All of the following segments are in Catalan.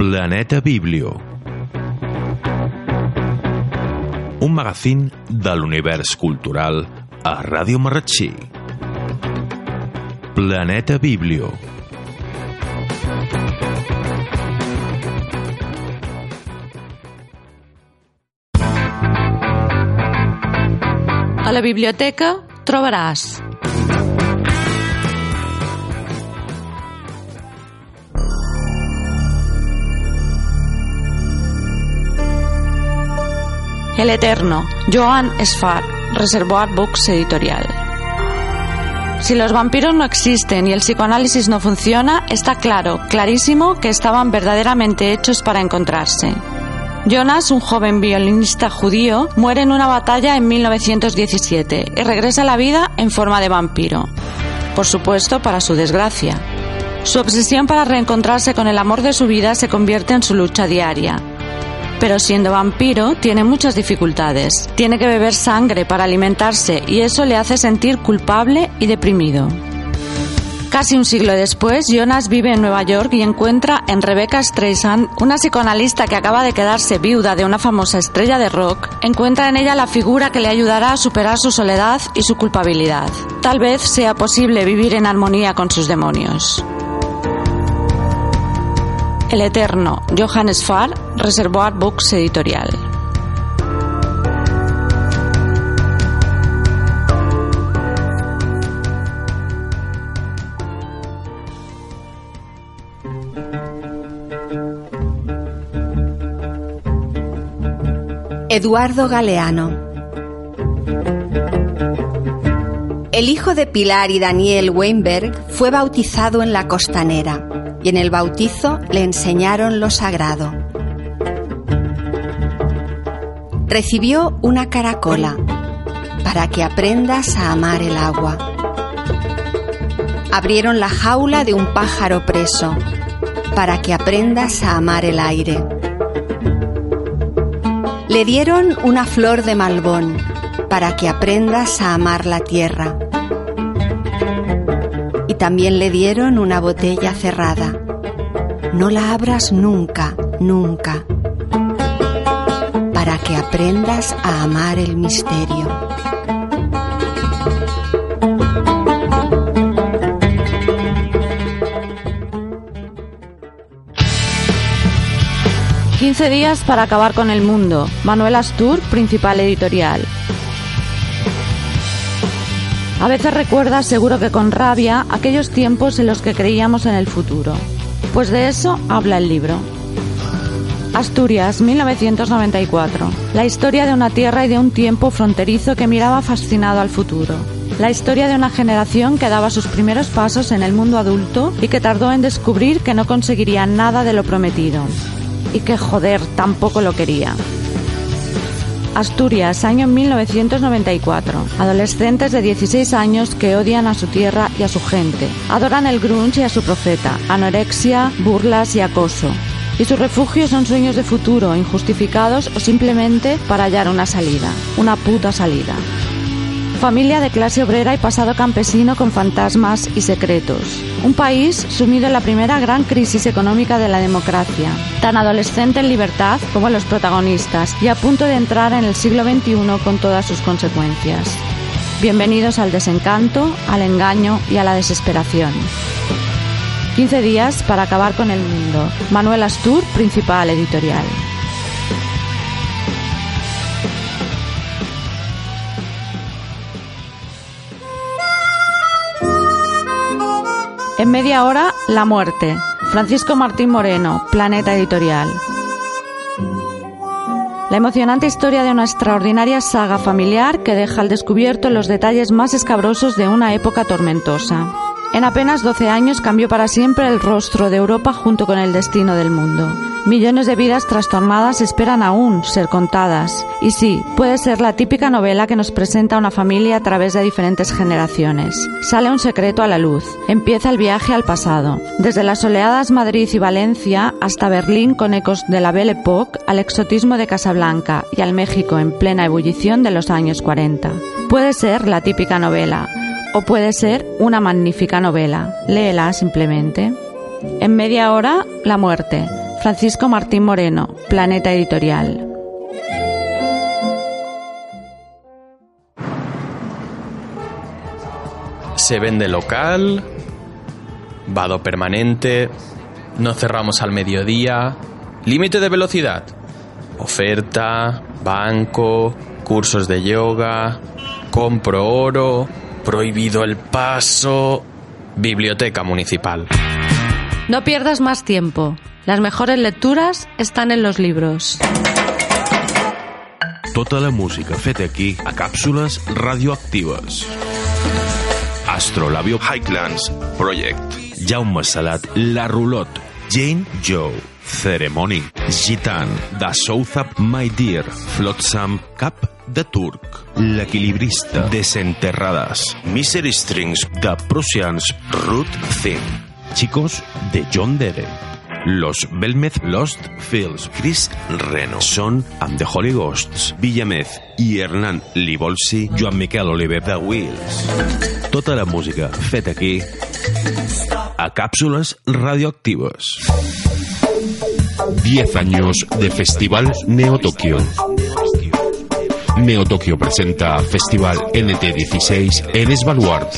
Planeta Biblio. Un magazín de l'univers cultural a Ràdio Marratxí. Planeta Biblio. A la biblioteca trobaràs El Eterno, Joan Sfar, Reservoir Books Editorial. Si los vampiros no existen y el psicoanálisis no funciona, está claro, clarísimo, que estaban verdaderamente hechos para encontrarse. Jonas, un joven violinista judío, muere en una batalla en 1917 y regresa a la vida en forma de vampiro. Por supuesto, para su desgracia. Su obsesión para reencontrarse con el amor de su vida se convierte en su lucha diaria. Pero siendo vampiro tiene muchas dificultades. Tiene que beber sangre para alimentarse y eso le hace sentir culpable y deprimido. Casi un siglo después, Jonas vive en Nueva York y encuentra en Rebecca Streisand, una psicoanalista que acaba de quedarse viuda de una famosa estrella de rock, encuentra en ella la figura que le ayudará a superar su soledad y su culpabilidad. Tal vez sea posible vivir en armonía con sus demonios. El Eterno, Johannes Farr, Reservoir Books Editorial. Eduardo Galeano El hijo de Pilar y Daniel Weinberg fue bautizado en la costanera y en el bautizo le enseñaron lo sagrado. Recibió una caracola para que aprendas a amar el agua. Abrieron la jaula de un pájaro preso para que aprendas a amar el aire. Le dieron una flor de malbón para que aprendas a amar la tierra y también le dieron una botella cerrada. No la abras nunca, nunca, para que aprendas a amar el misterio. «15 días para acabar con el mundo». Manuel Astur, principal editorial. A veces recuerdas, seguro que con rabia, aquellos tiempos en los que creíamos en el futuro. Pues de eso habla el libro. Asturias, 1994. La historia de una tierra y de un tiempo fronterizo que miraba fascinado al futuro. La historia de una generación que daba sus primeros pasos en el mundo adulto y que tardó en descubrir que no conseguiría nada de lo prometido. Y que joder, tampoco lo quería. Asturias, año 1994. Adolescentes de 16 años que odian a su tierra y a su gente. Adoran el grunge y a su profeta. Anorexia, burlas y acoso. Y su refugio son sueños de futuro, injustificados o simplemente para hallar una salida. Una puta salida. Familia de clase obrera y pasado campesino con fantasmas y secretos. Un país sumido en la primera gran crisis económica de la democracia, tan adolescente en libertad como los protagonistas y a punto de entrar en el siglo XXI con todas sus consecuencias. Bienvenidos al desencanto, al engaño y a la desesperación. 15 días para acabar con el mundo. Manuel Astur, principal editorial. En media hora, La muerte. Francisco Martín Moreno, Planeta Editorial. La emocionante historia de una extraordinaria saga familiar que deja al descubierto los detalles más escabrosos de una época tormentosa. En apenas 12 años cambió para siempre el rostro de Europa junto con el destino del mundo. Millones de vidas trastornadas esperan aún ser contadas. Y sí, puede ser la típica novela que nos presenta una familia a través de diferentes generaciones. Sale un secreto a la luz. Empieza el viaje al pasado. Desde las soleadas Madrid y Valencia hasta Berlín con ecos de la Belle Époque, al exotismo de Casablanca y al México en plena ebullición de los años 40. Puede ser la típica novela, o puede ser una magnífica novela. Léela simplemente. En media hora, La muerte. Francisco Martín Moreno, Planeta Editorial. Se vende local, vado permanente, no cerramos al mediodía, límite de velocidad, oferta, banco, cursos de yoga, compro oro, prohibido el paso, biblioteca municipal. No pierdas más tiempo. Las mejores lecturas están en los libros. Tota la música feta aquí a càpsules radioactives. Astrolabio Highlands Project. Jaume Salat, La Rulot, Jane Joe, Ceremony, Gitan, The Southap My Dear, Flotsam, Cap de Turc, L'Equilibrista, Desenterrades, Misery Strings, The Prussians, Root Thing, Chicos de John Dere, Los Belmez Lost Fields, Chris Reno, Son amb The Holy Ghosts, Villamez i Hernán Libolsi, Joan Miquel Oliver de Wills. Tota la música feta aquí a cápsulas radioactivas. 10 años de Festival Neo Tokio. Neo Tokio presenta Festival NT16 en Svalbard.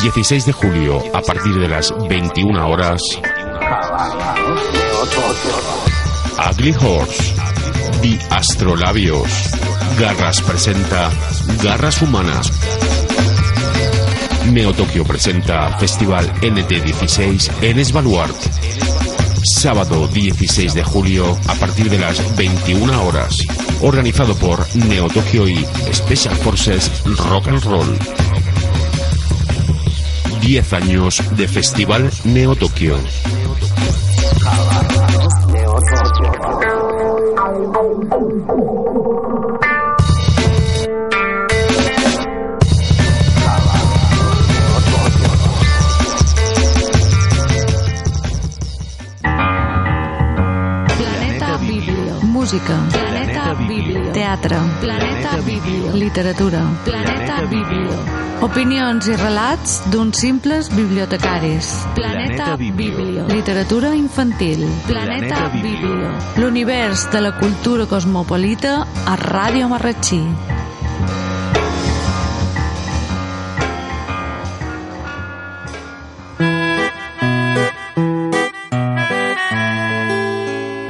16 de julio, a partir de las 21 horas. Ugly Horse, The Astrolabios. Garras presenta Garras Humanas. Neo Tokio presenta Festival NT16 en Svalbard. Sábado 16 de julio a partir de las 21 horas. Organizado por Neo Tokio y Special Forces Rock and Roll. 10 años de Festival Neo Tokio. Planeta Biblio. Música. Planeta Biblio. Teatre. Planeta Biblio. Literatura. Planeta Biblio. Opinions i relats d'uns simples bibliotecaris. Planeta Biblio. Literatura infantil. Planeta Biblio. L'univers de la cultura cosmopolita a Ràdio Marratxí.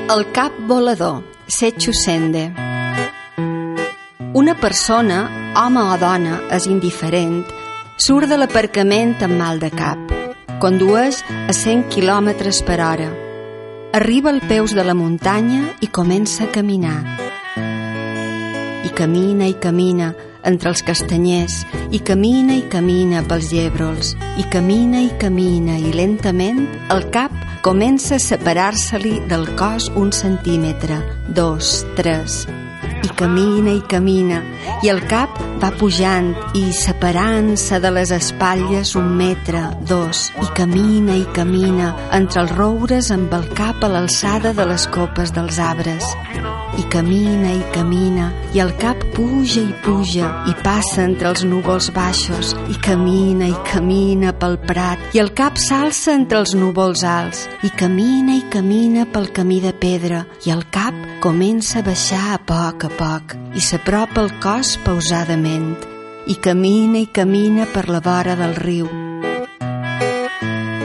El cap volador, Sechu Sende. Una persona, home o dona, és indiferent, surt de l'aparcament amb mal de cap. Condueix a 100 km per hora. Arriba als peus de la muntanya i comença a caminar. I camina i camina entre els castanyers, i camina i camina pels llebrols, i camina i camina i lentament el cap comença a separar-se-li del cos un centímetre, dos, tres, i camina i camina, i el cap va pujant i separant-se de les espatlles un metre, dos, i camina i camina entre els roures amb el cap a l'alçada de les copes dels arbres. I camina i camina, i el cap puja i puja, i passa entre els núvols baixos, i camina i camina pel prat, i el cap s'alça entre els núvols alts, i camina i camina pel camí de pedra, i el cap comença a baixar a poc a poc, i s'apropa el cos pausadament, i camina i camina per la vora del riu.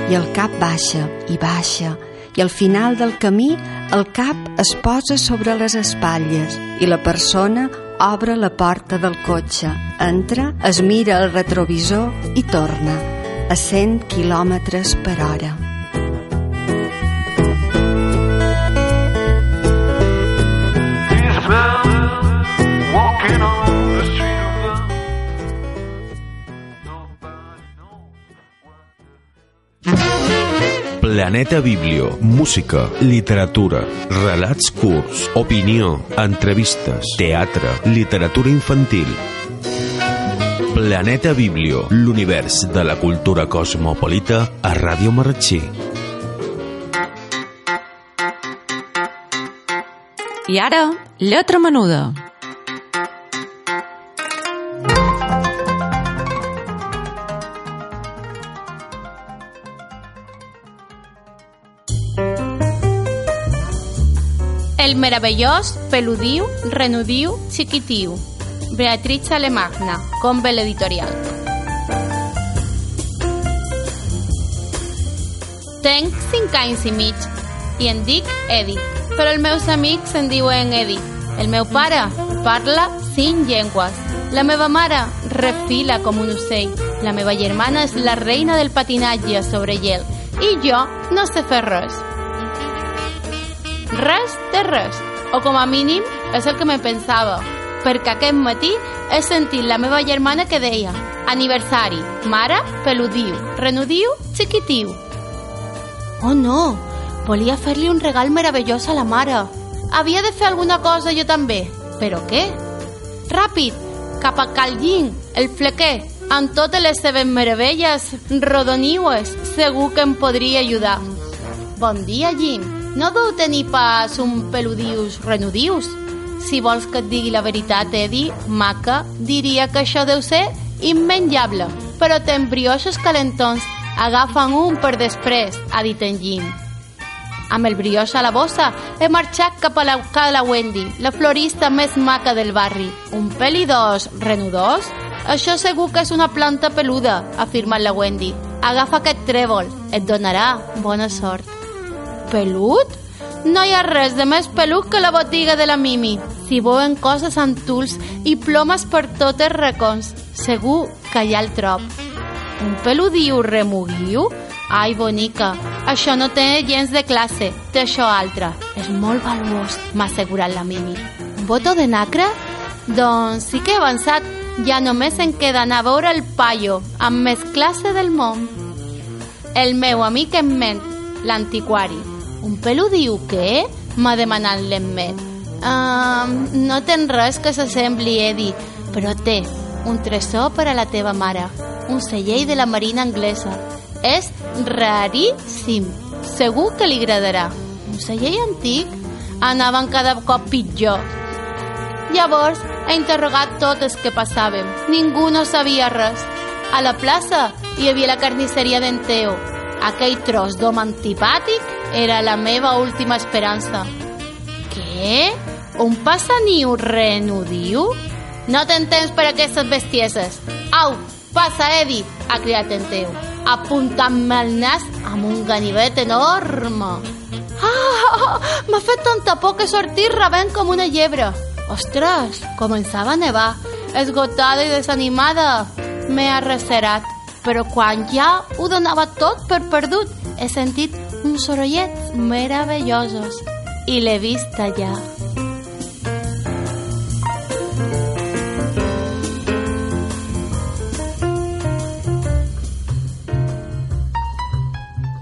I el cap baixa i baixa, i al final del camí el cap es posa sobre les espatlles i la persona obre la porta del cotxe, entra, es mira el retrovisor i torna a 100 quilòmetres per hora. Planeta Biblio. Música, literatura, relats curts, opinió, entrevistes, teatre, literatura infantil. Planeta Biblio, l'univers de la cultura cosmopolita a Ràdio Marratxí. I ara, lletra menuda. El meravellós, peludiu, renudiu, xiquitiu. Beatriz Alemagna, Convel Editorial. Tenc 5 anys i mig i em dic Edi, però els meus amics em diuen Edi. El meu pare parla cinc llengües. La meva mare refila com un ocell. La meva germana és la reina del patinatge sobre gel. I jo no sé fer res. Res de res. O com a mínim és el que me pensava. Perquè aquest matí he sentit la meva germana que deia aniversari, mare, peludiu, renudiu, xiquitiu. Oh no, volia fer-li un regal meravellós a la mare. Havia de fer alguna cosa jo també. Però què? Ràpid, cap a Callín, el flequer, amb totes les seves meravelles rodoniues, segur que em podria ajudar. Bon dia, Jim. No deu tenir pas un peludius renudius? Si vols que et digui la veritat, Eddie, maca, diria que això deu ser immenjable, però ten brioixos calentons, agafen un per després, ha dit en Jim. Amb el brioix a la bossa, he marxat cap a la de la Wendy, la florista més maca del barri. Un pelidós renudós? Això segur que és una planta peluda, ha afirmat la Wendy. Agafa aquest trèvol, et donarà bona sort. Pelut? No hi ha res de més pelut que la botiga de la Mimi. S'hi veuen coses amb tuls i plomes per tots els racons. Segur que hi ha el trop. Un peludiu remuguiu? Ai, bonica, això no té gens de classe, té això altre. És molt valuós, m'ha assegurat la Mimi. Un botó de nacre? Doncs sí que he avançat. Ja només em queda anar a veure el paio, amb més classe del món. El meu amic em ment, l'antiquari. Un peludiu què? M'ha demanat l'emmet. Um, no tens res que s'assembli, Eddie, però té un tresor per a la teva mare, un celler de la marina anglesa. És raríssim. Segur que li agradarà. Un celler antic? Anaven cada cop pitjor. Llavors he interrogat tots els que passàvem. Ningú no sabia res. A la plaça hi havia la carnisseria d'en Teo. Aquell tros d'home antipàtic era la meva última esperança. Què? Un passaniu renudiu? No tens temps per aquestes bestieses. Au, passa, Edi, ha cridat en Teo, apuntant-me el nas amb un ganivet enorme. Ah, m'ha fet tanta por que sortir rabent com una llebre. Ostres, començava a nevar. Esgotada i desanimada, m'he arrecerat. Però quan ja ho donava tot per perdut, he sentit uns sorollets meravellosos i l'he vist allà.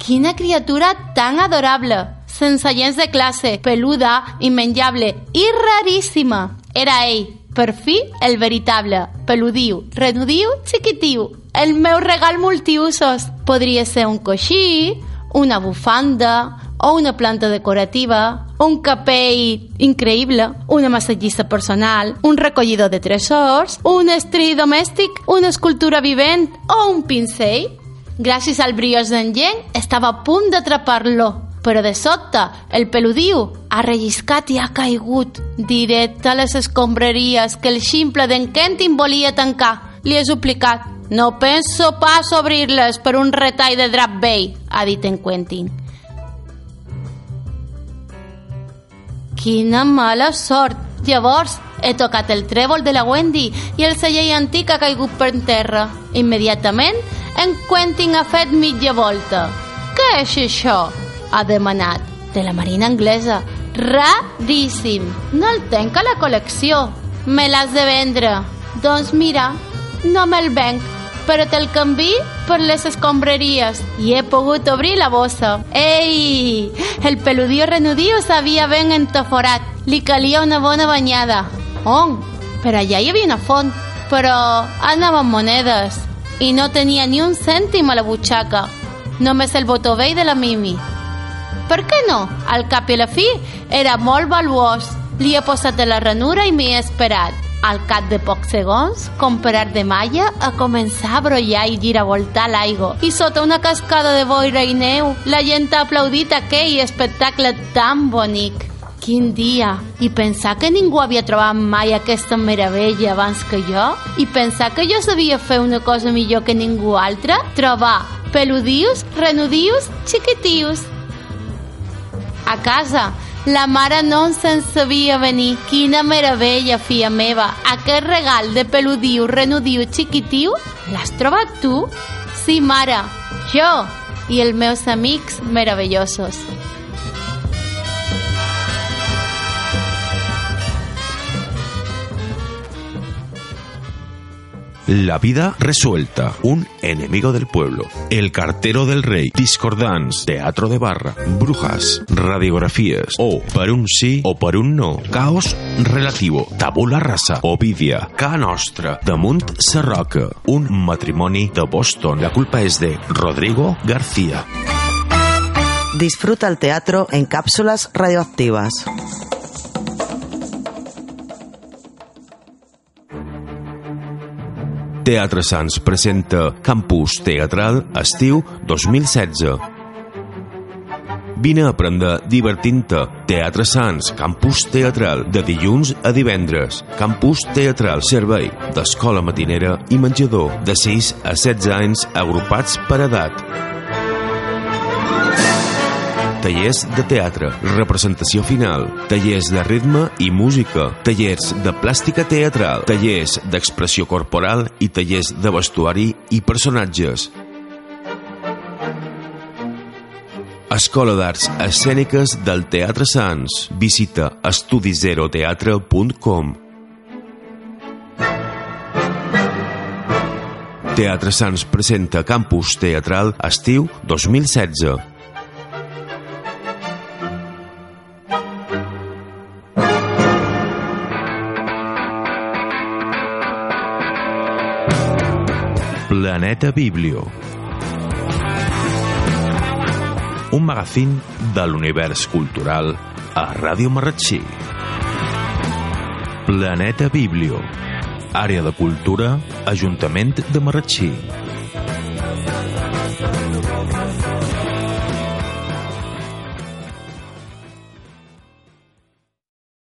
Quina criatura tan adorable, sense gens de classe, peluda, immenjable i raríssima. Era ell, per fi, el veritable, peludiu, renudiu, xiquitiu, el meu regal multiusos. Podria ser un coixí, una bufanda o una planta decorativa, un capell increïble, una massatgista personal, un recollidor de tresors, un estri domèstic, una escultura vivent o un pincell. Gràcies al briós d'en Yen, estava a punt d'atrapar-lo, però de sobte el peludiu ha relliscat i ha caigut directe a les escombraries que el ximple d'en Kentin volia tancar. Li he suplicat. No penso pas obrir-les per un retall de drap vell, ha dit en Quentin. Quina mala sort! Llavors he tocat el trèvol de la Wendy i el celler antic ha caigut per terra. Immediatament en Quentin ha fet mitja volta. Què és això? ha demanat. De la marina anglesa. Raríssim. No el tenc a la col·lecció. Me l'has de vendre. Doncs mira, no me'l venc, però te'l canvi per les escombreries i he pogut obrir la bossa. Ei! El peludiu renudiu s'havia ben entoforat. Li calia una bona banyada. On? Per allà hi havia una font, però anaven monedes i no tenia ni un cèntim a la butxaca. Només el botó vell de la Mimi. Per què no? Al cap i la fi era molt valuós. Li he posat a la ranura i m'hi he esperat. Al cap de pocs segons, comparar de malla a començar a brollar i giravoltar l'aigua. I sota una cascada de boira i neu, la gent ha aplaudit aquell espectacle tan bonic. Quin dia! I pensar que ningú havia trobat mai aquesta meravella abans que jo? I pensar que jo sabia fer una cosa millor que ningú altre? Trobar peludius, renudius, xiquitius. A casa, la mare no se'n sabia venir. Quina meravella, filla meva! Aquest regal de peludiu, renudiu, xiquitiu, l'has trobat tu? Sí, mare, jo i els meus amics meravellosos. La vida resuelta, un enemigo del pueblo, el cartero del rey, discordants, teatro de barra, brujas, radiografías, o per un sí o per un no, caos relativo, tabula rasa, Ovidia, ca nostra, damunt Sarroca, un matrimoni de Boston. La culpa és de Rodrigo García. Disfruta el teatro en cápsulas radioactivas. Teatre Sants presenta Campus Teatral Estiu 2016. Vine a aprendre divertint-te. Teatre Sants, Campus Teatral, de dilluns a divendres. Campus Teatral, servei d'escola matinera i menjador, de 6 a 16 anys, agrupats per edat. Tallers de teatre, representació final, tallers de ritme i música, tallers de plàstica teatral, tallers d'expressió corporal i tallers de vestuari i personatges. Escola d'Arts Escèniques del Teatre Sants. Visita estudizeroteatre.com Teatre Sants presenta Campus Teatral Estiu 2016. Planeta Biblio. Un magazín de l'univers cultural a Ràdio Marratxí. Planeta Biblio. Àrea de Cultura, Ajuntament de Marratxí.